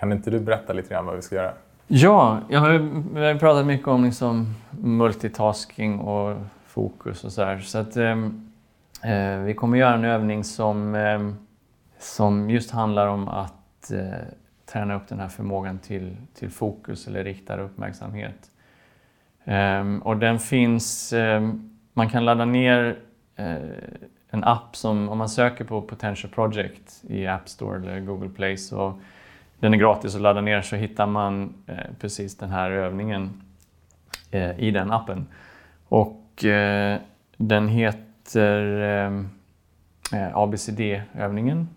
Kan inte du berätta lite grann vad vi ska göra? Ja, jag har, vi har pratat mycket om liksom multitasking och fokus och sådär. Så att, ehm, eh, vi kommer göra en övning som, eh, som just handlar om att eh, träna upp den här förmågan till, till fokus eller riktad uppmärksamhet. Ehm, och den finns, ehm, man kan ladda ner eh, en app som, om man söker på Potential Project i App Store eller Google Play, så den är gratis att ladda ner, så hittar man eh, precis den här övningen eh, i den appen. Och eh, den heter ABCD-övningen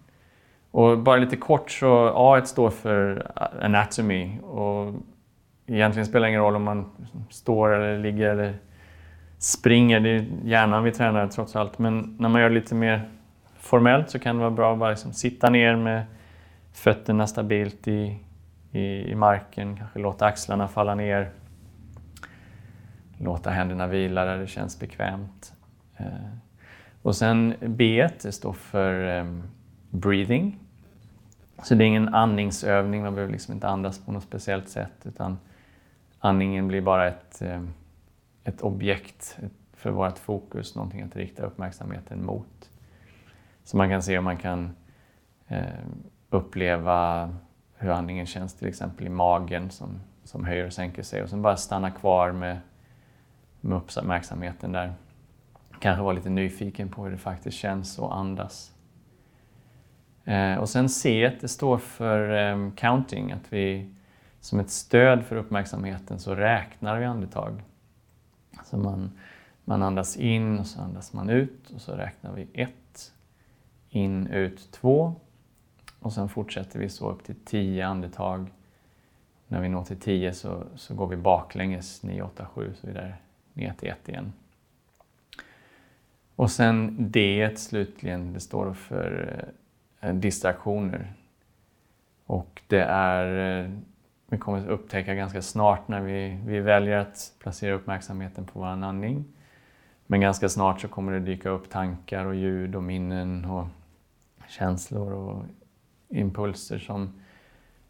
och bara lite kort så A står för anatomy och egentligen spelar det ingen roll om man står eller ligger eller springer. Det är hjärnan vi tränar trots allt. Men när man gör det lite mer formellt så kan det vara bra att bara liksom sitta ner med fötterna stabilt i, i, i marken, kanske låta axlarna falla ner. Låta händerna vila där det känns bekvämt. Eh, och sen B står för ehm, breathing. Så det är ingen andningsövning, man behöver liksom inte andas på något speciellt sätt utan andningen blir bara ett, eh, ett objekt för vårt fokus, någonting att rikta uppmärksamheten mot. Så man kan se om man kan ehm, uppleva hur andningen känns till exempel i magen som, som höjer och sänker sig och sen bara stanna kvar med, med uppmärksamheten där. Kanske vara lite nyfiken på hur det faktiskt känns att andas. Eh, och sen C, det står för eh, counting, att vi som ett stöd för uppmärksamheten så räknar vi andetag. Så man, man andas in och så andas man ut och så räknar vi ett, in, ut, två och sen fortsätter vi så upp till tio andetag. När vi når till tio så, så går vi baklänges 9, 8, 7 så vidare ner till ett igen. Och sen D slutligen, det står för eh, distraktioner. Och det är, eh, vi kommer att upptäcka ganska snart när vi, vi väljer att placera uppmärksamheten på vår andning. Men ganska snart så kommer det dyka upp tankar och ljud och minnen och känslor och impulser som,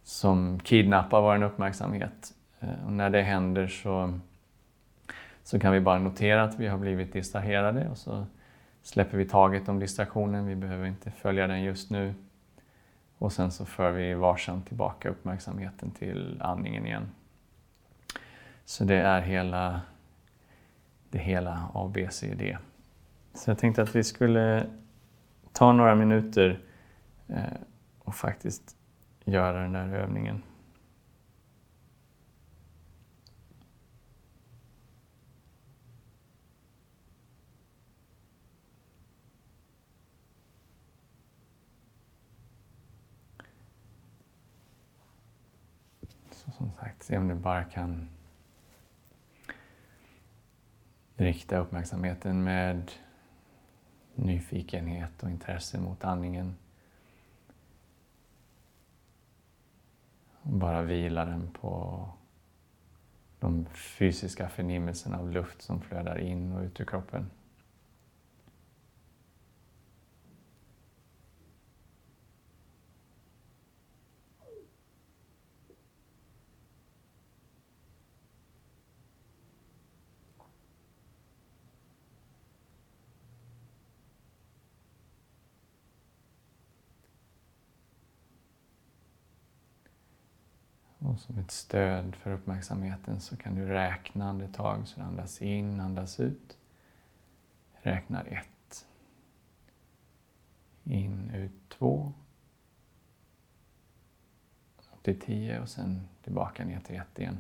som kidnappar vår uppmärksamhet. Eh, och när det händer så, så kan vi bara notera att vi har blivit distraherade och så släpper vi taget om distraktionen, vi behöver inte följa den just nu. Och sen så för vi varsamt tillbaka uppmärksamheten till andningen igen. Så det är hela det hela ABCD. Så jag tänkte att vi skulle ta några minuter eh, och faktiskt göra den där övningen. som sagt, se om du bara kan rikta uppmärksamheten med nyfikenhet och intresse mot andningen. Och bara vila den på de fysiska förnimmelserna av luft som flödar in och ut ur kroppen. Och som ett stöd för uppmärksamheten så kan du räkna andetag. Så andas in, andas ut. Räknar ett. In, ut två. Upp till tio och sen tillbaka ner till ett igen.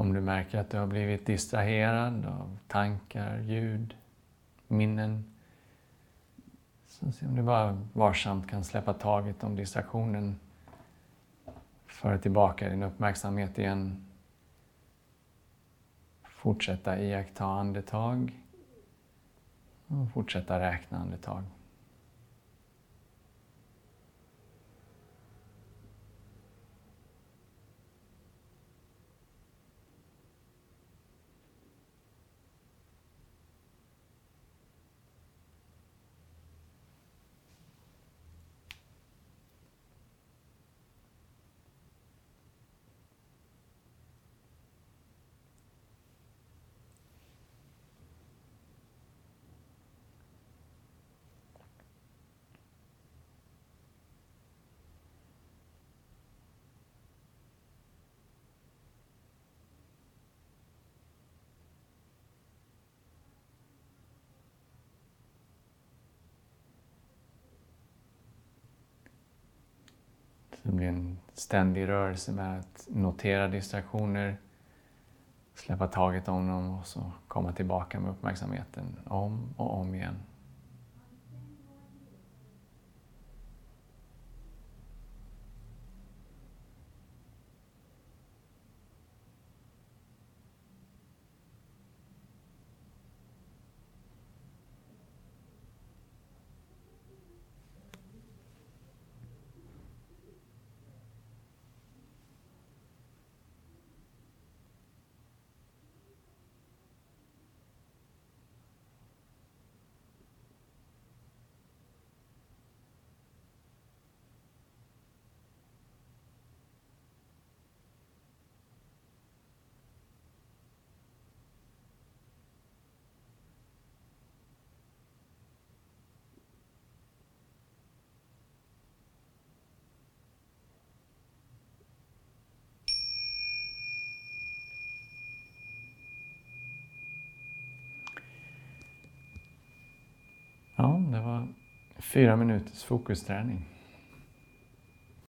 Om du märker att du har blivit distraherad av tankar, ljud, minnen. Så se om du bara varsamt kan släppa taget om distraktionen. Föra tillbaka din uppmärksamhet igen. Fortsätta iaktta andetag. Och fortsätta räkna andetag. Det blir en ständig rörelse med att notera distraktioner, släppa taget om dem och så komma tillbaka med uppmärksamheten om och om igen. Ja, det var fyra minuters fokusträning.